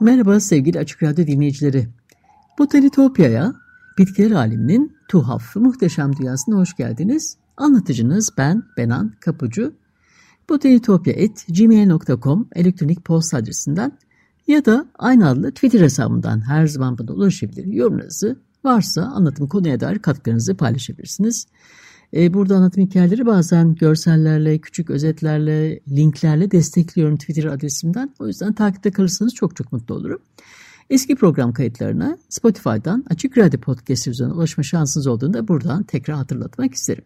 Merhaba sevgili Açık Radyo dinleyicileri. Botanitopya'ya, bitkiler aleminin tuhaf muhteşem dünyasına hoş geldiniz. Anlatıcınız ben Benan Kapucu. botanitopya.gmail.com elektronik posta adresinden ya da aynı adlı Twitter hesabından her zaman bana ulaşabilir. Yorumlarınızı varsa anlatım konuya dair katkılarınızı paylaşabilirsiniz. E, burada anlatım hikayeleri bazen görsellerle, küçük özetlerle, linklerle destekliyorum Twitter adresimden. O yüzden takipte kalırsanız çok çok mutlu olurum. Eski program kayıtlarına Spotify'dan Açık Radyo Podcast üzerinden ulaşma şansınız olduğunda buradan tekrar hatırlatmak isterim.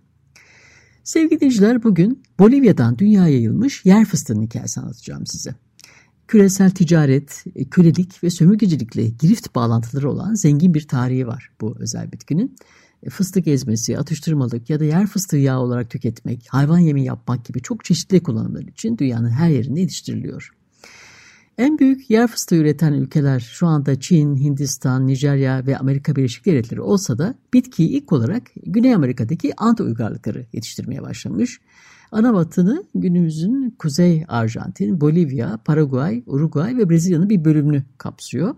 Sevgili dinleyiciler bugün Bolivya'dan dünyaya yayılmış yer fıstığının hikayesini anlatacağım size. Küresel ticaret, kölelik ve sömürgecilikle girift bağlantıları olan zengin bir tarihi var bu özel bitkinin. E, fıstık ezmesi, atıştırmalık ya da yer fıstığı yağı olarak tüketmek, hayvan yemi yapmak gibi çok çeşitli kullanımlar için dünyanın her yerinde yetiştiriliyor. En büyük yer fıstığı üreten ülkeler şu anda Çin, Hindistan, Nijerya ve Amerika Birleşik Devletleri olsa da bitkiyi ilk olarak Güney Amerika'daki Ant uygarlıkları yetiştirmeye başlamış. Ana vatını günümüzün Kuzey Arjantin, Bolivya, Paraguay, Uruguay ve Brezilya'nın bir bölümünü kapsıyor.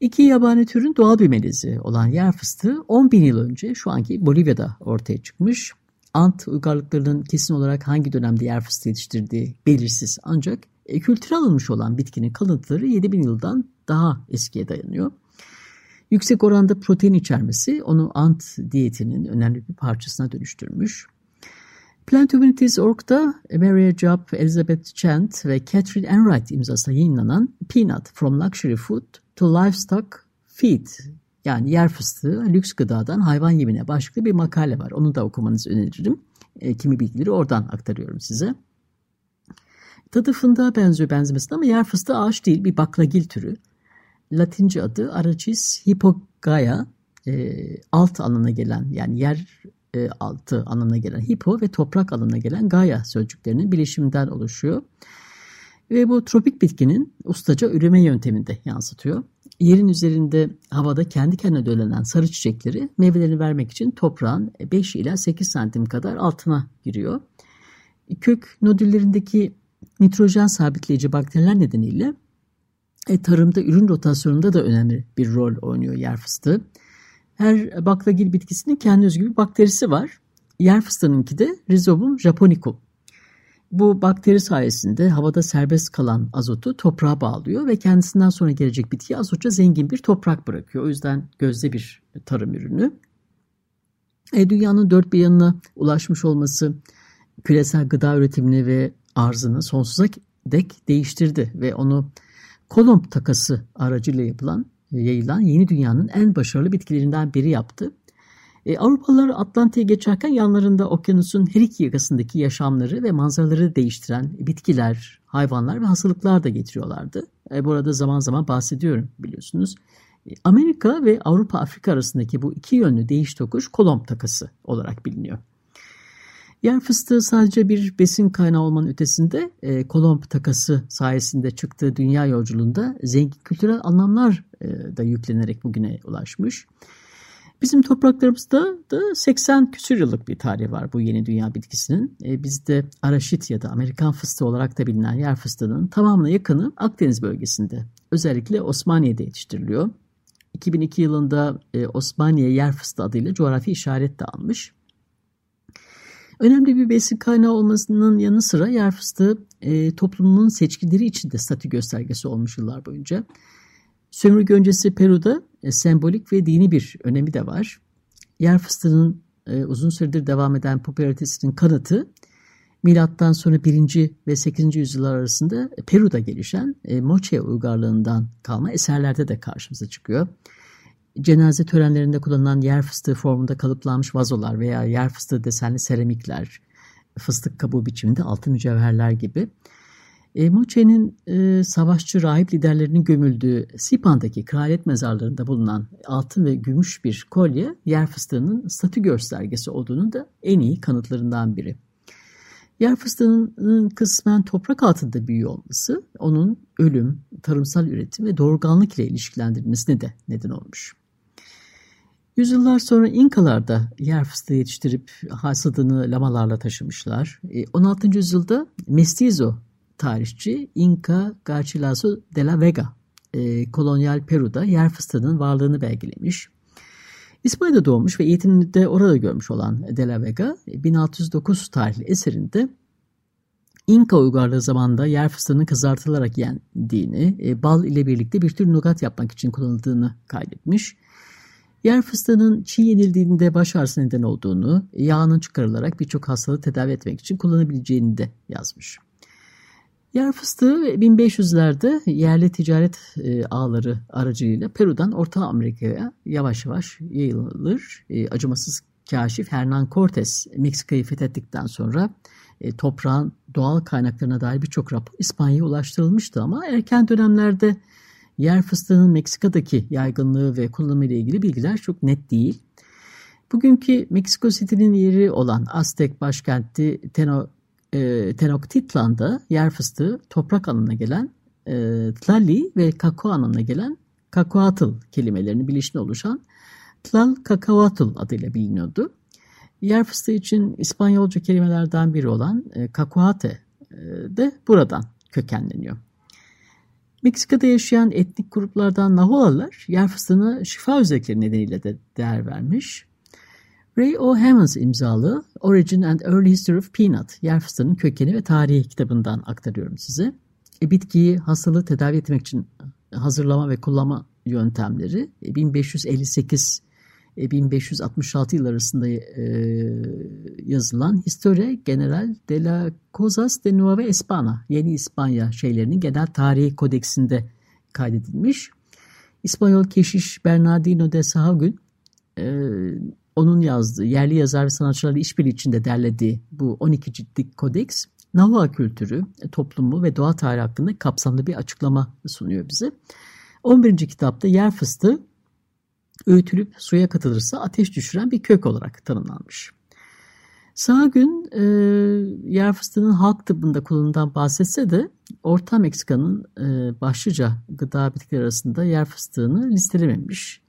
İki yabani türün doğal bir melezi olan yer fıstığı 10 bin yıl önce şu anki Bolivya'da ortaya çıkmış. Ant uygarlıklarının kesin olarak hangi dönemde yer fıstığı yetiştirdiği belirsiz ancak e, kültüre alınmış olan bitkinin kalıntıları 7 bin yıldan daha eskiye dayanıyor. Yüksek oranda protein içermesi onu ant diyetinin önemli bir parçasına dönüştürmüş. Plant Humanities.org'da Maria Job, Elizabeth Chant ve Catherine Enright imzasıyla yayınlanan Peanut From Luxury Food to Livestock Feed yani yer fıstığı lüks gıdadan hayvan yemine başlıklı bir makale var. Onu da okumanızı öneririm. E, kimi bilgileri oradan aktarıyorum size. Tadı fındığa benziyor benzemesine ama yer fıstığı ağaç değil bir baklagil türü. Latince adı Arachis hippogaya e, alt anlamına gelen yani yer e, altı anlamına gelen hippo ve toprak anlamına gelen gaya sözcüklerinin bileşiminden oluşuyor. Ve bu tropik bitkinin ustaca üreme yönteminde yansıtıyor. Yerin üzerinde havada kendi kendine dölenen sarı çiçekleri meyvelerini vermek için toprağın 5 ila 8 santim kadar altına giriyor. Kök nodüllerindeki nitrojen sabitleyici bakteriler nedeniyle e, tarımda ürün rotasyonunda da önemli bir rol oynuyor yer fıstığı. Her baklagil bitkisinin kendi özgü bir bakterisi var. Yer fıstığınınki de Rhizobum japonicum. Bu bakteri sayesinde havada serbest kalan azotu toprağa bağlıyor ve kendisinden sonra gelecek bitkiye azotça zengin bir toprak bırakıyor. O yüzden gözde bir tarım ürünü. E, dünyanın dört bir yanına ulaşmış olması küresel gıda üretimini ve arzını sonsuza dek değiştirdi ve onu Kolomb takası aracıyla yapılan yayılan yeni dünyanın en başarılı bitkilerinden biri yaptı. E, Avrupalılar Atlantik'e geçerken yanlarında okyanusun her iki yakasındaki yaşamları ve manzaraları değiştiren bitkiler, hayvanlar ve hastalıklar da getiriyorlardı. E, bu arada zaman zaman bahsediyorum biliyorsunuz. E, Amerika ve Avrupa-Afrika arasındaki bu iki yönlü değiş tokuş Kolomb takası olarak biliniyor. Yer fıstığı sadece bir besin kaynağı olmanın ötesinde e, Kolomb takası sayesinde çıktığı dünya yolculuğunda zengin kültürel anlamlar e, da yüklenerek bugüne ulaşmış. Bizim topraklarımızda da 80 küsür yıllık bir tarihi var bu yeni dünya bitkisinin. E, bizde araşit ya da Amerikan fıstığı olarak da bilinen yer fıstığının tamamına yakını Akdeniz bölgesinde. Özellikle Osmaniye'de yetiştiriliyor. 2002 yılında e, Osmaniye yer fıstığı adıyla coğrafi işaret de almış. Önemli bir besin kaynağı olmasının yanı sıra yer fıstığı e, toplumun seçkileri için de statü göstergesi olmuş yıllar boyunca. Sömürge öncesi Peru'da e, sembolik ve dini bir önemi de var. Yer fıstığının e, uzun süredir devam eden popülaritesinin kanıtı Milattan sonra 1. ve 8. yüzyıllar arasında Peru'da gelişen e, Moche uygarlığından kalma eserlerde de karşımıza çıkıyor. Cenaze törenlerinde kullanılan yer fıstığı formunda kalıplanmış vazolar veya yer fıstığı desenli seramikler, fıstık kabuğu biçiminde altın mücevherler gibi. E, Moche'nin e, savaşçı rahip liderlerinin gömüldüğü Sipan'daki kraliyet mezarlarında bulunan altın ve gümüş bir kolye yer fıstığının statü göstergesi olduğunu da en iyi kanıtlarından biri. Yer fıstığının kısmen toprak altında büyüyor olması onun ölüm, tarımsal üretim ve doğurganlık ile ilişkilendirilmesine de neden olmuş. Yüzyıllar sonra İnkalar da yer fıstığı yetiştirip hasadını lamalarla taşımışlar. 16. E, yüzyılda Mestizo tarihçi Inca Garcilaso de la Vega e, kolonyal Peru'da yer fıstığının varlığını belgelemiş. İspanya'da doğmuş ve eğitimini de orada görmüş olan De La Vega 1609 tarihli eserinde İnka uygarlığı zamanında yer fıstığının kızartılarak yendiğini, e, bal ile birlikte bir tür nugat yapmak için kullanıldığını kaydetmiş. Yer fıstığının çiğ yenildiğinde baş ağrısı neden olduğunu, yağının çıkarılarak birçok hastalığı tedavi etmek için kullanabileceğini de yazmış. Yer fıstığı 1500'lerde yerli ticaret e, ağları aracılığıyla Peru'dan Orta Amerika'ya yavaş yavaş yayılır. E, acımasız kaşif Hernan Cortes Meksika'yı fethettikten sonra e, toprağın doğal kaynaklarına dair birçok rapor İspanya'ya ulaştırılmıştı ama erken dönemlerde yer fıstığının Meksika'daki yaygınlığı ve kullanımı ile ilgili bilgiler çok net değil. Bugünkü Meksiko City'nin yeri olan Aztek başkenti Teno, e, Tenochtitlan'da yer fıstığı toprak anlamına gelen e, Tlali ve kakao anlamına gelen Kakaoatl kelimelerinin bilişine oluşan Tlal Kakaoatl adıyla biliniyordu. Yer fıstığı için İspanyolca kelimelerden biri olan e, Cacahuate e, de buradan kökenleniyor. Meksika'da yaşayan etnik gruplardan Naholalar yer fıstığına şifa özellikleri nedeniyle de değer vermiş. Ray O. Hammonds imzalı Origin and Early History of Peanut, yer fıstığının kökeni ve tarihi kitabından aktarıyorum size. E, bitkiyi hastalığı tedavi etmek için hazırlama ve kullanma yöntemleri 1558 e, 1566 e, yıl arasında e, yazılan Historia General de la Cosas de Nueva Espana, Yeni İspanya şeylerinin genel tarihi kodeksinde kaydedilmiş. İspanyol keşiş Bernardino de Sahagün e, onun yazdığı, yerli yazar ve sanatçılarla işbirliği içinde derlediği bu 12 ciltlik kodeks, Nahua kültürü, toplumu ve doğa tarihi hakkında kapsamlı bir açıklama sunuyor bize. 11. kitapta yer fıstığı öğütülüp suya katılırsa ateş düşüren bir kök olarak tanımlanmış. Sağgün e, yer fıstığının halk tıbbında kullanımından bahsetse de Orta Meksika'nın e, başlıca gıda bitkileri arasında yer fıstığını listelememiş.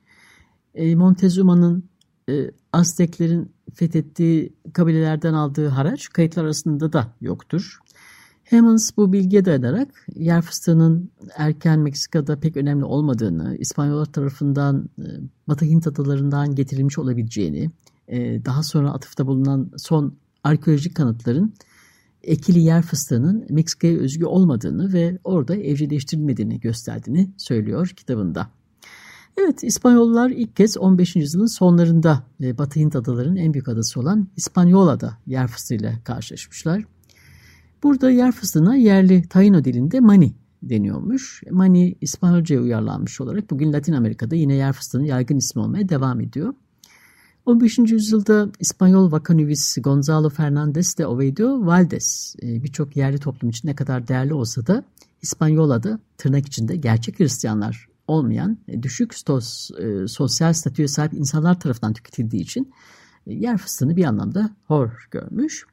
E, Montezuma'nın e, Azteklerin fethettiği kabilelerden aldığı haraç kayıtlar arasında da yoktur. Hammonds bu bilgiye dayanarak yer fıstığının erken Meksika'da pek önemli olmadığını, İspanyollar tarafından e, Batı Hint adalarından getirilmiş olabileceğini, e, daha sonra atıfta bulunan son arkeolojik kanıtların ekili yer fıstığının Meksika'ya özgü olmadığını ve orada evcilleştirilmediğini gösterdiğini söylüyor kitabında. Evet İspanyollar ilk kez 15. yüzyılın sonlarında e, Batı Hint adalarının en büyük adası olan İspanyola'da yer fıstığıyla karşılaşmışlar. Burada yer fıstığına yerli Taino dilinde mani deniyormuş. Mani İspanyolca'ya uyarlanmış olarak bugün Latin Amerika'da yine yer fıstığının yaygın ismi olmaya devam ediyor. 15. yüzyılda İspanyol vakanüvis Gonzalo Fernandez de Ovidio Valdez e, birçok yerli toplum için ne kadar değerli olsa da İspanyola'da tırnak içinde gerçek Hristiyanlar olmayan e, düşük stos, e, sosyal statüye sahip insanlar tarafından tüketildiği için yer fıstığını bir anlamda hor görmüş.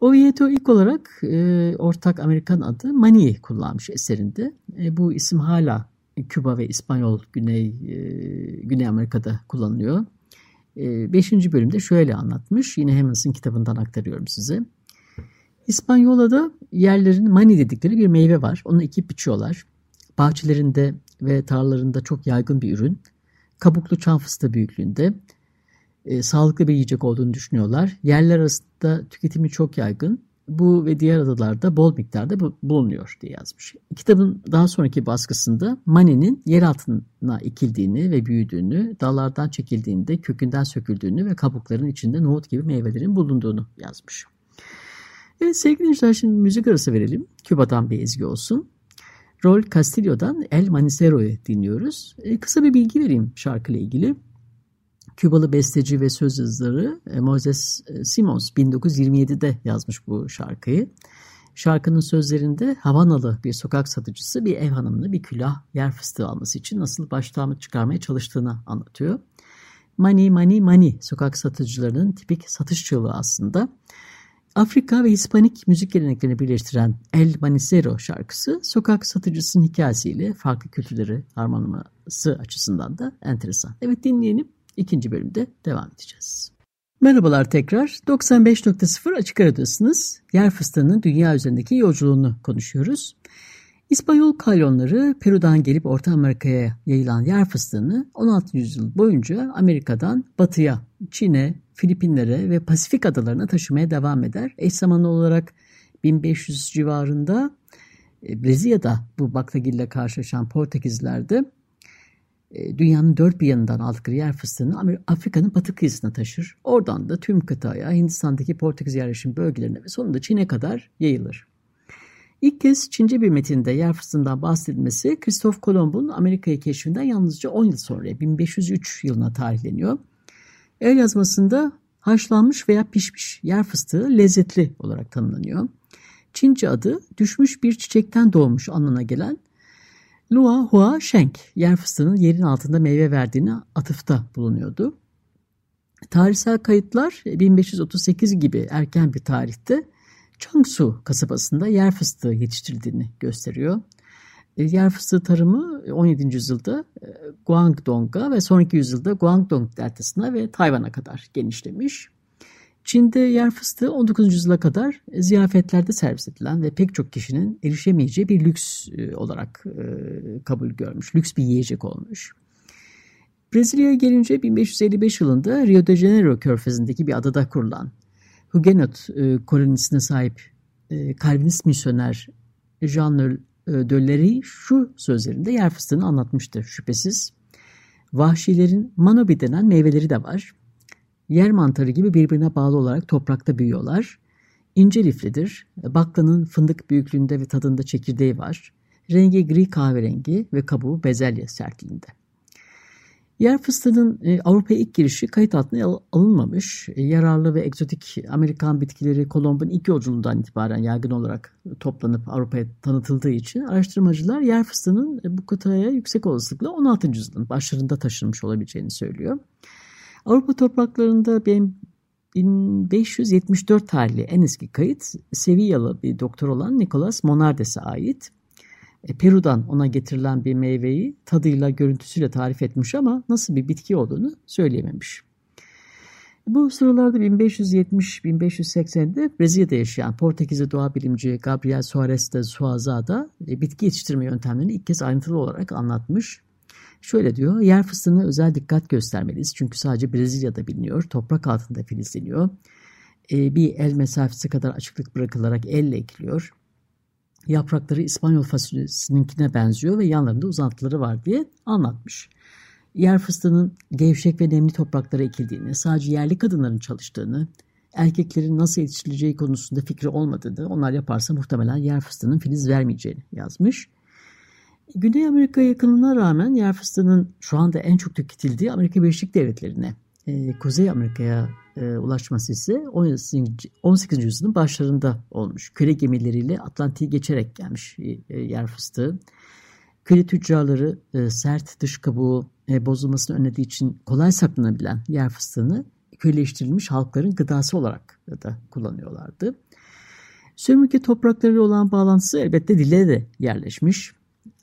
Oviedo ilk olarak e, ortak Amerikan adı Mani'yi kullanmış eserinde. E, bu isim hala Küba ve İspanyol Güney e, Güney Amerika'da kullanılıyor. E, beşinci bölümde şöyle anlatmış. Yine Hammonds'ın kitabından aktarıyorum size. İspanyola'da yerlerin mani dedikleri bir meyve var. Onu ekip biçiyorlar. Bahçelerinde ve tarlalarında çok yaygın bir ürün. Kabuklu çam fıstığı büyüklüğünde e, sağlıklı bir yiyecek olduğunu düşünüyorlar. Yerler arasında tüketimi çok yaygın. Bu ve diğer adalarda bol miktarda bulunuyor diye yazmış. Kitabın daha sonraki baskısında maninin yer altına ekildiğini ve büyüdüğünü, dallardan çekildiğinde kökünden söküldüğünü ve kabukların içinde nohut gibi meyvelerin bulunduğunu yazmış. Evet sevgili dinleyiciler şimdi müzik arası verelim. Küba'dan bir ezgi olsun. Rol Castillo'dan El Manicero'yu dinliyoruz. E, kısa bir bilgi vereyim şarkıyla ilgili. Kübalı besteci ve söz yazarı e, Moses e, Simons 1927'de yazmış bu şarkıyı. Şarkının sözlerinde Havanalı bir sokak satıcısı bir ev hanımını bir külah yer fıstığı alması için nasıl baştağımı çıkarmaya çalıştığını anlatıyor. Money, money, money sokak satıcılarının tipik satış çığlığı aslında. Afrika ve Hispanik müzik geleneklerini birleştiren El Manicero şarkısı sokak satıcısının hikayesiyle farklı kültürleri harmanlaması açısından da enteresan. Evet dinleyelim. İkinci bölümde devam edeceğiz. Merhabalar tekrar. 95.0 Açık Radyo'dasınız. Yer fıstığının dünya üzerindeki yolculuğunu konuşuyoruz. İspanyol kalyonları Peru'dan gelip Orta Amerika'ya yayılan yer fıstığını 16. yüzyıl boyunca Amerika'dan batıya, Çin'e, Filipinlere ve Pasifik adalarına taşımaya devam eder. Eş zamanlı olarak 1500 civarında e, Brezilya'da bu baklagille karşılaşan Portekizliler de e, dünyanın dört bir yanından aldıkları yer fıstığını Afrika'nın batı kıyısına taşır. Oradan da tüm kıtaya, Hindistan'daki Portekiz yerleşim bölgelerine ve sonunda Çin'e kadar yayılır. İlk kez Çince bir metinde yer fıstığından bahsedilmesi Kristof Kolomb'un Amerika'yı keşfinden yalnızca 10 yıl sonra 1503 yılına tarihleniyor. El yazmasında haşlanmış veya pişmiş yer fıstığı lezzetli olarak tanımlanıyor. Çince adı düşmüş bir çiçekten doğmuş anlamına gelen Lua Hua Sheng yer fıstığının yerin altında meyve verdiğini atıfta bulunuyordu. Tarihsel kayıtlar 1538 gibi erken bir tarihte Changsu kasabasında yer fıstığı yetiştirildiğini gösteriyor. E, yer fıstığı tarımı 17. yüzyılda e, Guangdong'a ve sonraki yüzyılda Guangdong deltasına ve Tayvan'a kadar genişlemiş. Çin'de yer fıstığı 19. yüzyıla kadar ziyafetlerde servis edilen ve pek çok kişinin erişemeyeceği bir lüks e, olarak kabul görmüş. Lüks bir yiyecek olmuş. Brezilya'ya gelince 1555 yılında Rio de Janeiro körfezindeki bir adada kurulan Huguenot kolonisine sahip Calvinist misyoner Jean Dölleri şu sözlerinde yer fıstığını anlatmıştır şüphesiz. Vahşilerin manobi denen meyveleri de var. Yer mantarı gibi birbirine bağlı olarak toprakta büyüyorlar. İnce liflidir. Baklanın fındık büyüklüğünde ve tadında çekirdeği var. Rengi gri kahverengi ve kabuğu bezelye sertliğinde. Yer fıstığının e, Avrupa'ya ilk girişi kayıt altına alınmamış. E, yararlı ve egzotik Amerikan bitkileri Kolomb'un ilk yolculuğundan itibaren yaygın olarak toplanıp Avrupa'ya tanıtıldığı için araştırmacılar yer fıstığının e, bu kıtaya yüksek olasılıkla 16. yüzyılın başlarında taşınmış olabileceğini söylüyor. Avrupa topraklarında 1574 tarihli en eski kayıt Sevillalı bir doktor olan Nicolas Monardes'e ait. E, Peru'dan ona getirilen bir meyveyi tadıyla, görüntüsüyle tarif etmiş ama nasıl bir bitki olduğunu söyleyememiş. Bu sıralarda 1570-1580'de Brezilya'da yaşayan Portekizli doğa bilimci Gabriel Soares de Suaza'da e, bitki yetiştirme yöntemlerini ilk kez ayrıntılı olarak anlatmış. Şöyle diyor, yer fıstığına özel dikkat göstermeliyiz çünkü sadece Brezilya'da biliniyor, toprak altında filizleniyor. E, bir el mesafesi kadar açıklık bırakılarak elle ekiliyor yaprakları İspanyol fasulyesininkine benziyor ve yanlarında uzantıları var diye anlatmış. Yer fıstığının gevşek ve nemli topraklara ekildiğini, sadece yerli kadınların çalıştığını, erkeklerin nasıl yetiştirileceği konusunda fikri olmadığını, onlar yaparsa muhtemelen yer fıstığının filiz vermeyeceğini yazmış. Güney Amerika yakınına rağmen yer fıstığının şu anda en çok tüketildiği Amerika Birleşik Devletleri'ne, e, Kuzey Amerika'ya e, ulaşması ise 18. yüzyılın başlarında olmuş. Köle gemileriyle Atlantik'i geçerek gelmiş e, e, yer fıstığı. Köle tüccarları e, sert dış kabuğu e, bozulmasını önlediği için kolay saklanabilen yer fıstığını köleleştirilmiş halkların gıdası olarak da kullanıyorlardı. Sömürge toprakları olan bağlantısı elbette dile de yerleşmiş.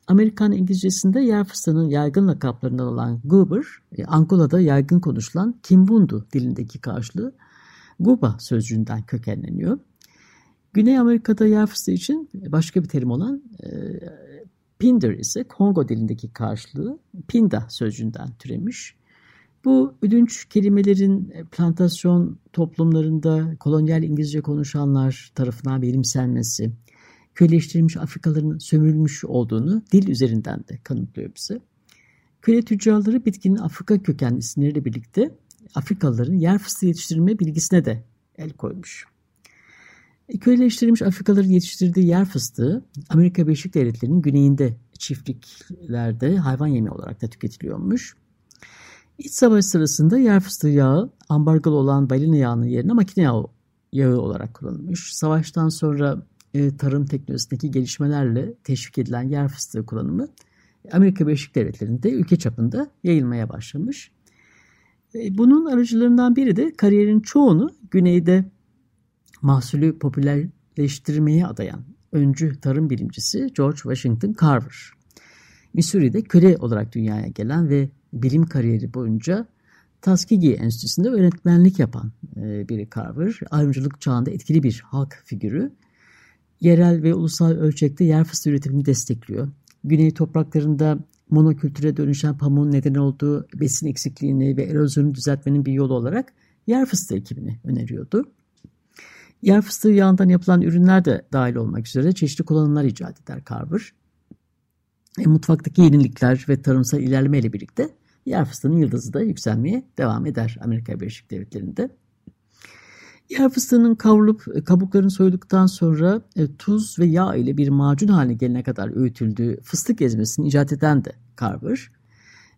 Amerikan İngilizcesinde yer fıstığının yaygın lakaplarından olan Goober, e, Angola'da yaygın konuşulan Kimbundu dilindeki karşılığı Guba sözcüğünden kökenleniyor. Güney Amerika'da yer fıstığı için başka bir terim olan e, Pinder ise Kongo dilindeki karşılığı Pinda sözcüğünden türemiş. Bu ödünç kelimelerin plantasyon toplumlarında kolonyal İngilizce konuşanlar tarafından benimsenmesi, köleleştirilmiş Afrikalıların sömürülmüş olduğunu dil üzerinden de kanıtlıyor bize. Köle tüccarları bitkinin Afrika kökenli isimleriyle birlikte Afrikalıların yer fıstığı yetiştirme bilgisine de el koymuş. E, köleleştirilmiş Afrikalıların yetiştirdiği yer fıstığı Amerika Birleşik Devletleri'nin güneyinde çiftliklerde hayvan yemi olarak da tüketiliyormuş. İç savaş sırasında yer fıstığı yağı ambargalı olan balina yağının yerine makine yağı, yağı olarak kullanılmış. Savaştan sonra e, tarım teknolojisindeki gelişmelerle teşvik edilen yer fıstığı kullanımı Amerika Birleşik Devletleri'nde ülke çapında yayılmaya başlamış. E, bunun aracılarından biri de kariyerin çoğunu güneyde mahsulü popülerleştirmeye adayan öncü tarım bilimcisi George Washington Carver. Missouri'de köle olarak dünyaya gelen ve bilim kariyeri boyunca Tuskegee Enstitüsü'nde öğretmenlik yapan e, biri Carver. Ayrımcılık çağında etkili bir halk figürü. Yerel ve ulusal ölçekte yer fıstığı üretimini destekliyor. Güney topraklarında monokültüre dönüşen pamuğun neden olduğu besin eksikliğini ve erozyonu düzeltmenin bir yolu olarak yer fıstığı ekibini öneriyordu. Yer fıstığı yağından yapılan ürünler de dahil olmak üzere çeşitli kullanımlar icat eder Carver. E, mutfaktaki yenilikler ve tarımsal ilerlemeyle birlikte yer fıstığının yıldızı da yükselmeye devam eder Amerika Birleşik Devletleri'nde. Yer fıstığının kavrulup e, kabuklarını soyduktan sonra e, tuz ve yağ ile bir macun haline gelene kadar öğütüldüğü fıstık ezmesini icat eden de Carver.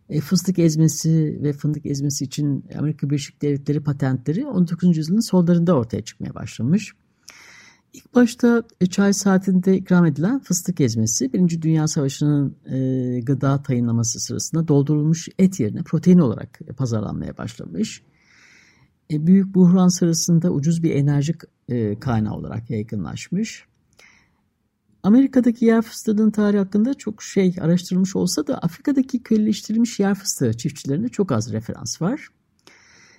E, fıstık ezmesi ve fındık ezmesi için Amerika Birleşik Devletleri patentleri 19. yüzyılın sonlarında ortaya çıkmaya başlamış. İlk başta çay saatinde ikram edilen fıstık ezmesi Birinci Dünya Savaşı'nın e, gıda tayinlaması sırasında doldurulmuş et yerine protein olarak pazarlanmaya başlamış. E, büyük buhran sırasında ucuz bir enerji e, kaynağı olarak yaygınlaşmış. Amerika'daki yer fıstığının tarihi hakkında çok şey araştırılmış olsa da Afrika'daki köleleştirilmiş yer fıstığı çiftçilerine çok az referans var.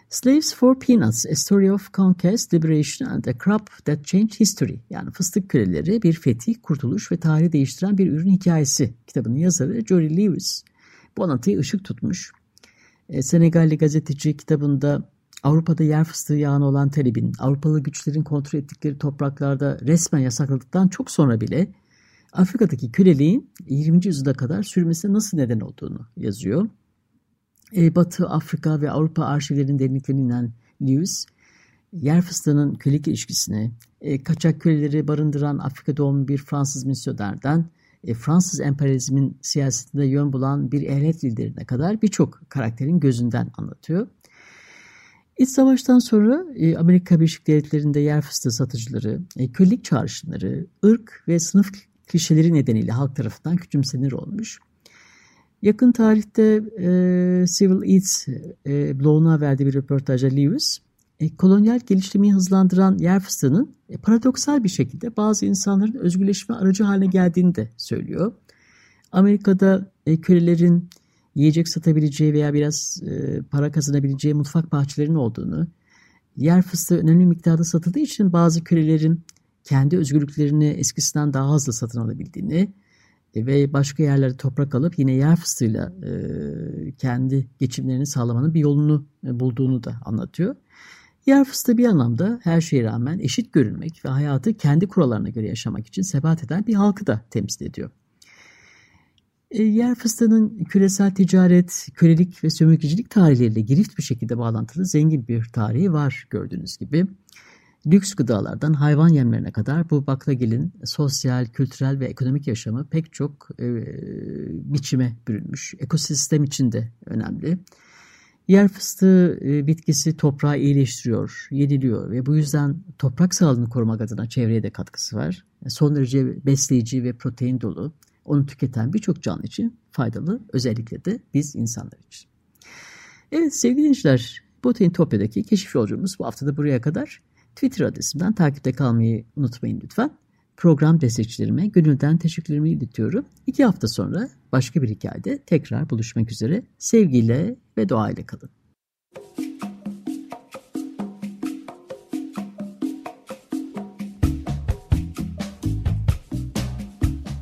Slaves for Peanuts, A Story of Conquest, Liberation and a Crop That Changed History yani fıstık köleleri bir fetih, kurtuluş ve tarihi değiştiren bir ürün hikayesi kitabının yazarı Jory Lewis bu anlatıyı ışık tutmuş. E, Senegalli gazeteci kitabında Avrupa'da yer fıstığı yağına olan talebin Avrupalı güçlerin kontrol ettikleri topraklarda resmen yasakladıktan çok sonra bile Afrika'daki köleliğin 20. yüzyılda kadar sürmesine nasıl neden olduğunu yazıyor. E, Batı, Afrika ve Avrupa arşivlerinin derinliklerine inen Lewis, yer fıstığının kölelik ilişkisine, e, kaçak köleleri barındıran Afrika doğumlu bir Fransız misyonerden, e, Fransız emperyalizmin siyasetinde yön bulan bir eyalet liderine kadar birçok karakterin gözünden anlatıyor. İç savaştan sonra e, Amerika Birleşik Devletleri'nde yer fıstığı satıcıları, e, kölelik çağrışımları, ırk ve sınıf klişeleri nedeniyle halk tarafından küçümsenir olmuş. Yakın tarihte e, Civil Eats e, bloguna verdiği bir röportajda Lewis, e, kolonyal geliştirmeyi hızlandıran yer fıstığının e, paradoksal bir şekilde bazı insanların özgürleşme aracı haline geldiğini de söylüyor. Amerika'da e, kölelerin yiyecek satabileceği veya biraz e, para kazanabileceği mutfak bahçelerinin olduğunu, yer fıstığı önemli miktarda satıldığı için bazı kölelerin kendi özgürlüklerini eskisinden daha hızlı satın alabildiğini e, ve başka yerlerde toprak alıp yine yer fıstığıyla e, kendi geçimlerini sağlamanın bir yolunu e, bulduğunu da anlatıyor. Yer fıstığı bir anlamda her şeye rağmen eşit görünmek ve hayatı kendi kurallarına göre yaşamak için sebat eden bir halkı da temsil ediyor. E, yer fıstığının küresel ticaret, kölelik ve sömürgecilik tarihleriyle girift bir şekilde bağlantılı zengin bir tarihi var gördüğünüz gibi. Lüks gıdalardan hayvan yemlerine kadar bu baklagilin sosyal, kültürel ve ekonomik yaşamı pek çok e, biçime bürünmüş. Ekosistem için de önemli. Yer fıstığı e, bitkisi toprağı iyileştiriyor, yeniliyor ve bu yüzden toprak sağlığını korumak adına çevreye de katkısı var. Son derece besleyici ve protein dolu onu tüketen birçok canlı için faydalı özellikle de biz insanlar için. Evet sevgili dinleyiciler Topya'daki keşif yolculuğumuz bu hafta da buraya kadar. Twitter adresimden takipte kalmayı unutmayın lütfen. Program destekçilerime gönülden teşekkürlerimi iletiyorum. İki hafta sonra başka bir hikayede tekrar buluşmak üzere. Sevgiyle ve doğayla kalın.